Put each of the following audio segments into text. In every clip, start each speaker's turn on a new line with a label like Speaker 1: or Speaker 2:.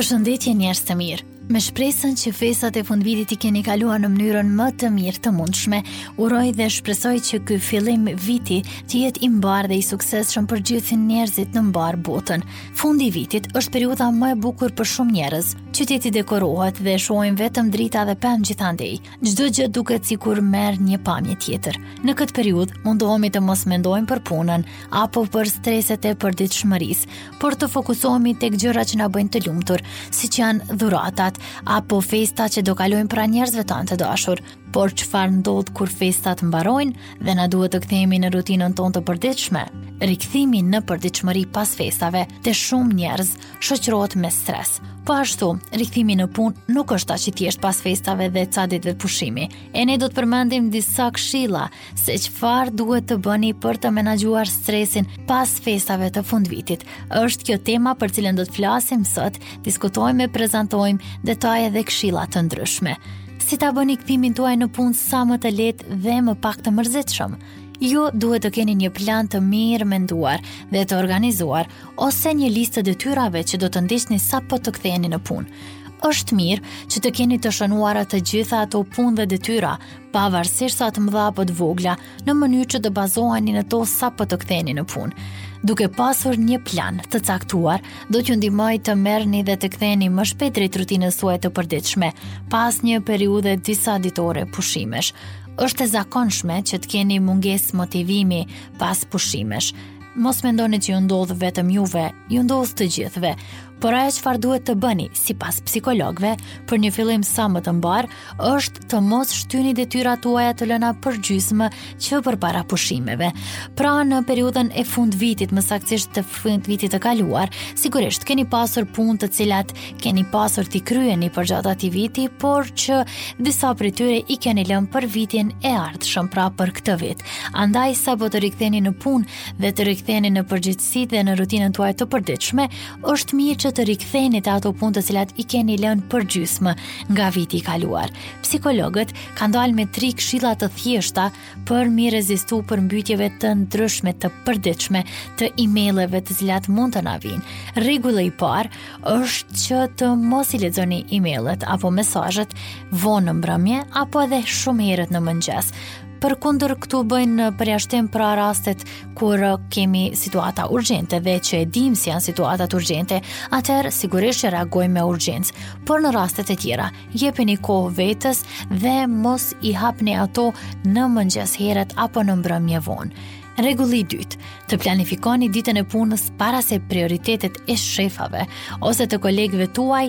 Speaker 1: Përshëndetje njerëz të mirë. Me shpresën që festat e fundvitit i keni kaluar në mënyrën më të mirë të mundshme, uroj dhe shpresoj që ky fillim viti të jetë i mbarë dhe i suksesshëm për gjithë njerëzit në mbarë botën. Fundi i vitit është periudha më e bukur për shumë njerëz. Qyteti dekorohet dhe shohim vetëm drita dhe pemë gjithandej. Çdo gjë duket sikur merr një pamje tjetër. Në këtë periudhë mundohemi të mos mendojmë për punën apo për streset e përditshmërisë, por të fokusohemi tek gjërat që na bëjnë të lumtur, siç janë dhuratat apo festa që do kalojmë pranë njerëzve tanë të dashur. Por çfarë ndodh kur festat mbarojnë dhe na duhet të kthehemi në rutinën tonë të përditshme? Rikthimi në përditshmëri pas festave te shumë njerëz shoqërohet me stres. Po ashtu, rikthimi në punë nuk është aq i thjeshtë pas festave dhe ca ditëve pushimi. E ne do të përmendim disa këshilla se çfarë duhet të bëni për të menaxhuar stresin pas festave të fundvitit. Është kjo tema për cilën do të flasim sot, diskutojmë e prezantojmë detaje dhe këshilla të ndryshme. Si ta bëni kthimin tuaj në punë sa më të lehtë dhe më pak të mërzitshëm? ju duhet të keni një plan të mirëmenduar dhe të organizuar, ose një listë detyrave që do të ndiqni sapo të ktheheni në punë. Është mirë që të keni të shënuara të gjitha ato punë dhe detyra, pavarësisht sa të mëdha apo të vogla, në mënyrë që të bazoheni në to sapo të ktheheni në punë. Duke pasur një plan të caktuar, do t'ju ndihmojë të merrni dhe të ktheheni më shpejt drejt rutinës suaj të përditshme, pas një periudhe disaditore pushimesh. Është e zakonshme që të keni mungesë motivimi pas pushimesh Mos mendoni që ju ndodh vetëm juve, ju ndodh të gjithëve. Por ajo çfarë duhet të bëni, sipas psikologëve, për një fillim sa më të mbarë, është të mos shtyni detyrat tuaja të lëna përgjysmë që përpara pushimeve. Pra në periudhën e fundvitit, më saktësisht të fundvitit të kaluar, sigurisht keni pasur punë të cilat keni pasur t'i kryeni përgjatë atij viti, por që disa prej tyre i keni lënë për vitin e ardhshëm pra për këtë vit. Andaj sapo të riktheheni në punë dhe të riktheheni në përgjegjësi dhe në rutinën tuaj të përditshme, është mirë që të riktheheni te ato punë të cilat i keni lënë përgjysmë nga viti i kaluar. Psikologët kanë dalë me tri këshilla të thjeshta për me i rezistu përmbytjeve të ndryshme të përditshme të e-maileve të cilat mund të na vijnë. Rregulli i parë është që të mos i lexoni e-mailet apo mesazhet vonë në mbrëmje apo edhe shumë herët në mëngjes. Përkundër këtu bëjnë përjashtim pra rastet kur kemi situata urgjente dhe që e dimë si janë situatat urgjente, atëherë sigurisht që reagojmë me urgjencë, por në rastet e tjera, jepini kohë vetes dhe mos i hapni ato në mëngjes herët apo në mbrëmje vonë. Rregulli i dytë, të planifikoni ditën e punës para se prioritetet e shefave ose të kolegëve tuaj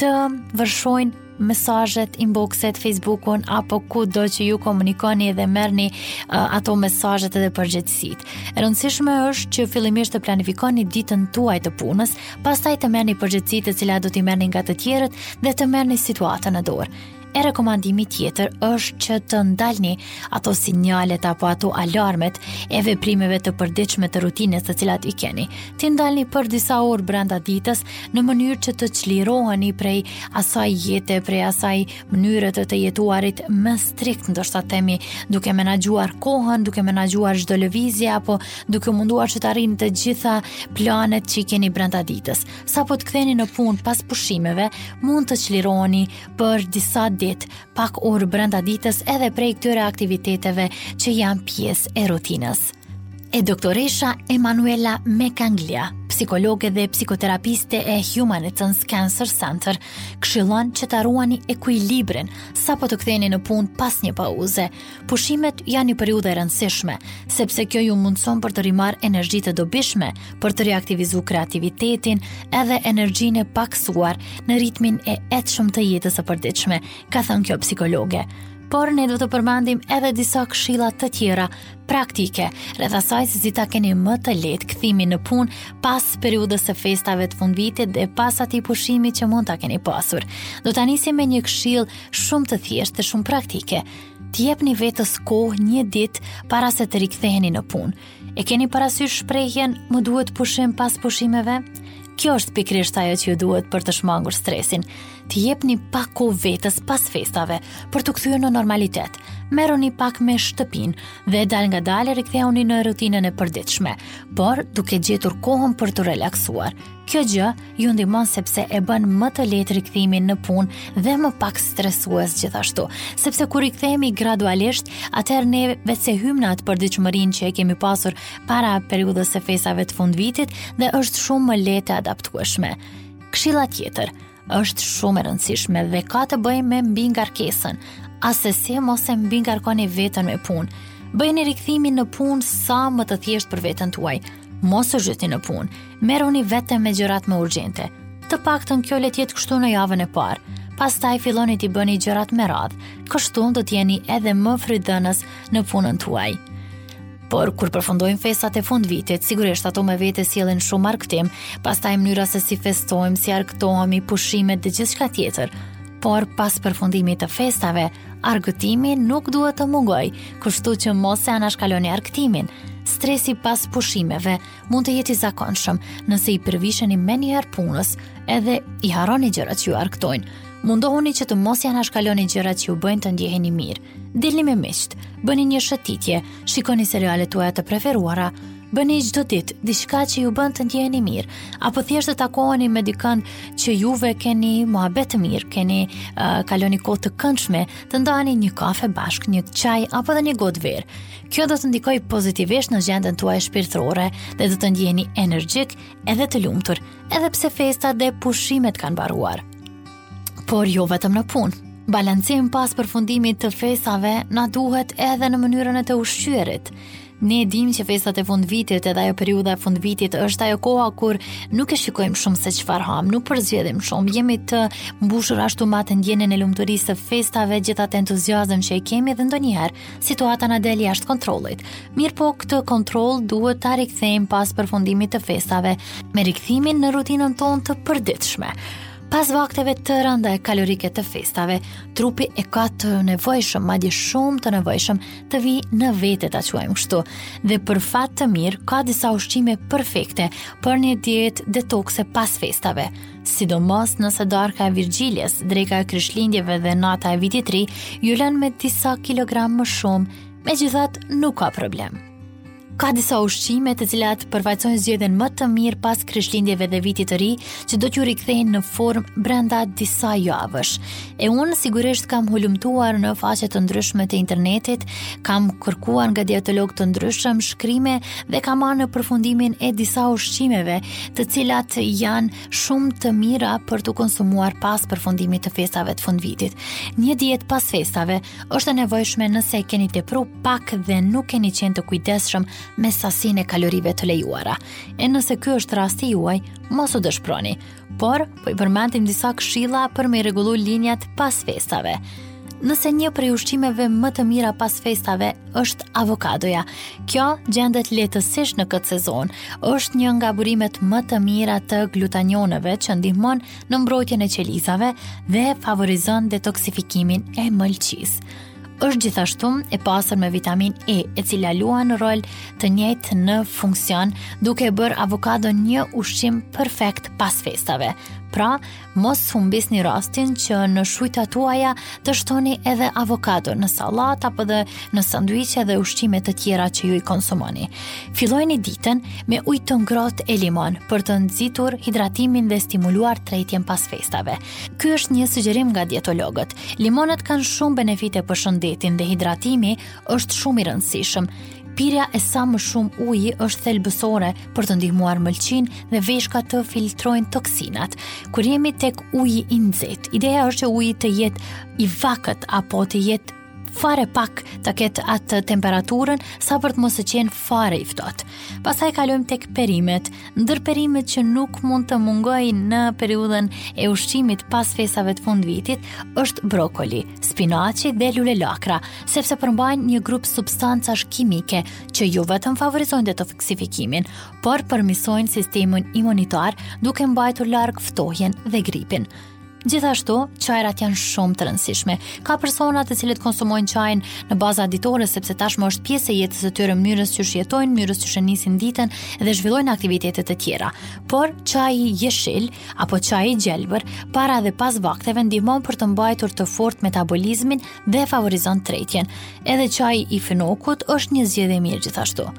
Speaker 1: të vërshojnë mesazhet, inboxet, Facebookun apo kudo që ju komunikoni dhe merrni uh, ato mesazhet edhe përgjegjësitë. E rëndësishme është që fillimisht të planifikoni ditën tuaj të punës pastaj të merrni përgjegjësi të cilat do t'i merrni nga të tjerët dhe të merrni situatën në dorë. E rekomandimi tjetër është që të ndalni ato sinjalet apo ato alarmet e veprimeve të përditshme të rutinës të cilat i keni. T'i ndalni për disa orë brenda ditës në mënyrë që të çliroheni prej asaj jete, prej asaj mënyre të të jetuarit më strikt ndoshta të themi duke menaxhuar kohën, duke menaxhuar çdo lëvizje apo duke munduar që t'i arrini të gjitha planet që i keni brenda ditës. Sapo të ktheni në punë pas pushimeve, mund të çliroheni për disa ditë, pak orë brenda ditës edhe prej këtyre aktiviteteve që janë pjesë e rutinës. e doktoresha Emanuela Mekanglia, psikologe dhe psikoterapiste e Humanitas Cancer Center, këshillon që ta ruani ekuilibrin sapo të ktheheni në punë pas një pauze. Pushimet janë një periudhë e rëndësishme, sepse kjo ju mundëson për të rimarrë energji të dobishme, për të reaktivizu kreativitetin edhe energjinë e pakësuar në ritmin e ethshëm të jetës së përditshme, ka thënë kjo psikologe por ne do të përmendim edhe disa këshilla të tjera praktike, rreth asaj se si ta keni më të lehtë kthimin në punë pas periudhës së festave të fundvitit dhe pas atij pushimi që mund ta keni pasur. Do ta nisim me një këshillë shumë të thjeshtë dhe shumë praktike. T'i jepni vetes kohë një ditë para se të riktheheni në punë. E keni parasysh shprehjen më duhet pushim pas pushimeve? Kjo është pikërisht ajo që ju duhet për të shmangur stresin. t'i jepni pak kohë vetes pas festave për t'u kthyer në normalitet. Merruni pak me shtëpinë dhe dalëngadalë rikthehuni në rutinën e përditshme, por duke gjetur kohën për t'u relaksuar. Kjo gjë ju ndihmon sepse e bën më të lehtë rikthimin në punë dhe më pak stresues gjithashtu, sepse kur rikthehemi gradualisht, atëherë ne veç se hym në atë përditshmërinë që e kemi pasur para periudhës së festave të fundvitit dhe është shumë më lehtë e adaptueshme. Këshilla tjetër është shumë e rëndësishme dhe ka të bëjë me mbingarkesën, assesi mos e mbingarkoni veten me punë. Bëjeni rikthimin në punë sa më të thjeshtë për veten tuaj. Mos u zhytni në punë. Merruni vetëm me gjërat më urgjente. Të paktën kjo le të jetë kështu në javën e parë. Pastaj filloni t'i bëni gjërat me radhë. Kështu do të jeni edhe më frytdhënës në punën tuaj. Por, kur përfundojnë festat e fundvitit, sigurisht ato me vete sjellin shumë argëtim, pastaj mënyra se si festojmë, si argëtohemi, pushimet dhe gjithçka tjetër. Por, pas përfundimit të festave, argëtimi nuk duhet të mungojë, kështu që mos e anashkaloni argëtimin. Stresi pas pushimeve mund të jetë i zakonshëm nëse i përvisheni menjëherë punës edhe i harroni gjërat që ju argëtojnë. Mundohuni që të mos i anashkaloni gjërat që ju bëjnë të ndjeheni mirë. Dilni me miqtë, bëni një shëtitje, shikoni serialet tuaja të preferuara, bëni çdo ditë diçka që ju bën të ndjeheni mirë, apo thjesht të takoheni me dikënd që juve keni muhabet të mirë, keni uh, kaloni kohë të këndshme, të ndani një kafe bashkë, një çaj apo edhe një gotë verë. Kjo do të ndikojë pozitivisht në gjendjen tuaj shpirtërore dhe do të ndjeheni energjikë edhe të lumtur, edhe pse festat dhe pushimet kanë mbaruar. Por jo vetëm në punë. Balancim pas përfundimit të festave na duhet edhe në mënyrën e të ushqyerit. Ne e dimë që festat e fundvitit edhe ajo periudha e fundvitit është ajo koha kur nuk e shikojmë shumë se çfarë hamë, nuk përzgjedhim shumë, jemi të mbushur ashtu me atë ndjenjën e lumturisë të festave, gjithë atë entuziazëm që e kemi dhe ndonjëherë situata na del jashtë kontrollit. Mirëpo këtë kontroll duhet ta rikthejmë pas përfundimit të festave me rikthimin në rutinën tonë të përditshme. Pas vakteve të rënda e kalorike të festave, trupi e ka të nevojshëm, madje shumë të nevojshëm, të vijë në vete ta quajmë kështu. Dhe për fat të mirë ka disa ushqime perfekte për një dietë detokse pas festave. Sidomos nëse darka e Vigjiljes, dreka e Krishtlindjeve dhe nata e Vitit të Ri ju lënë me disa kilogram më shumë, megjithatë nuk ka problem. Ka disa ushqime të cilat përfaqësojnë zgjedhjen më të mirë pas Krishtlindjeve dhe Vitit të Ri, që do t'ju rikthejnë në formë brenda disa javësh. E unë sigurisht kam hulumtuar në faqe të ndryshme të internetit, kam kërkuar nga dietologë të ndryshëm shkrime dhe kam arritur në përfundimin e disa ushqimeve, të cilat janë shumë të mira për t'u konsumuar pas përfundimit të festave të fundvitit. Një dietë pas festave Është e nevojshme nëse e keni tepru pak dhe nuk keni qenë të kujdesshëm me sasinë e kalorive të lejuara. E nëse ky është rasti juaj, mos u dëshproni, por po i përmendim disa këshilla për me i rregullu linjat pas festave. Nëse një prej ushqimeve më të mira pas festave është avokadoja. Kjo gjendet lehtësisht në këtë sezon. Është një nga burimet më të mira të glutanioneve që ndihmon në mbrojtjen e qelizave dhe favorizon detoksifikimin e mëlçisë. Është gjithashtu e pasur me vitaminë E, e cila luan rol të njëjtë në funksion, duke e bërë avokadon një ushqim perfekt pas festave. Pra, mos humbisni rastin që në shujtat tuaja të shtoni edhe avokado në sallatë apo dhe në sanduiçe dhe ushqime të tjera që ju i konsumoni. Fillojni ditën me ujë të ngrohtë e limon për të nxitur hidratimin dhe stimuluar tretjen pas festave. Ky është një sugjerim nga dietologët. Limonët kanë shumë benefite për shëndetin dhe hidratimi është shumë i rëndësishëm. Pirja e sa më shumë uji është thelbësore për të ndihmuar mëlçinë dhe veshkat të filtrojnë toksinat. Kur jemi tek uji i nxehtë, ideja është që uji të jetë i vakët apo të jetë fare pak të ketë atë temperaturën sa për të mos të qenë fare i ftohtë. Pastaj kalojmë tek perimet. Ndër perimet që nuk mund të mungojnë në periudhën e ushqimit pas festave të fundvitit është brokoli, spinaçi dhe lulelakra, sepse përmbajnë një grup substancash kimike që jo vetëm favorizojnë detoksifikimin, por përmirësojnë sistemin imunitar duke mbajtur larg ftohjen dhe gripin. Gjithashtu, çajrat janë shumë të rëndësishme. Ka persona të cilët konsumojnë çajin në baza ditore sepse tashmë është pjesë e jetës së tyre, mënyrës që jetojnë, mënyrës që nisin ditën dhe zhvillojnë aktivitete të tjera. Por çaji jeshil apo çaji i gjelbër para dhe pas vakteve ndihmon për të mbajtur të fortë metabolizmin dhe favorizon tretjen. Edhe çaji i fenokut është një zgjedhje e mirë gjithashtu.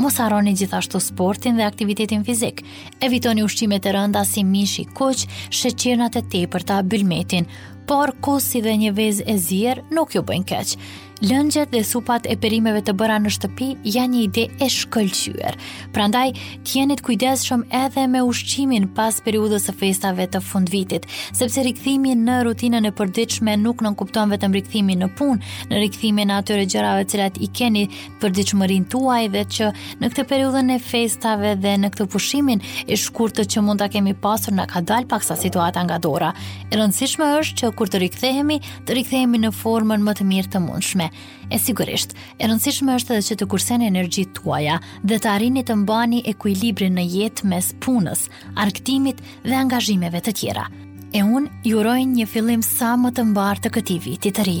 Speaker 1: Mos harroni gjithashtu sportin dhe aktivitetin fizik. Evitoni ushqimet e rënda si mishi i kuq, sheqernat e tepërta, bylmetin, por kosi dhe një vezë e zier nuk ju bëjnë keq. Lëngjet dhe supat e perimeve të bëra në shtëpi janë një ide e shkëlqyer. Prandaj, të jeni të kujdesshëm edhe me ushqimin pas periudhës së festave të fundvitit, sepse rikthimi në rutinën e përditshme nuk nënkupton vetëm rikthimin në punë, në rikthimin e atyre gjërave të cilat i keni përditshmërinë tuaj dhe që në këtë periudhën e festave dhe në këtë pushimin e shkurtër që mund ta kemi pasur na ka dalë paksa situata nga dora. E rëndësishme është që kur të rikthehemi, të rikthehemi në formën më të mirë të mundshme. E sigurisht, e rëndësishme është edhe që të kurseni energjitë tuaja dhe të arrini të mbani ekuilibrin në jetë mes punës, argëtimit dhe angazhimeve të tjera. E unë ju uroj një fillim sa më të mbarë të këtij viti të ri.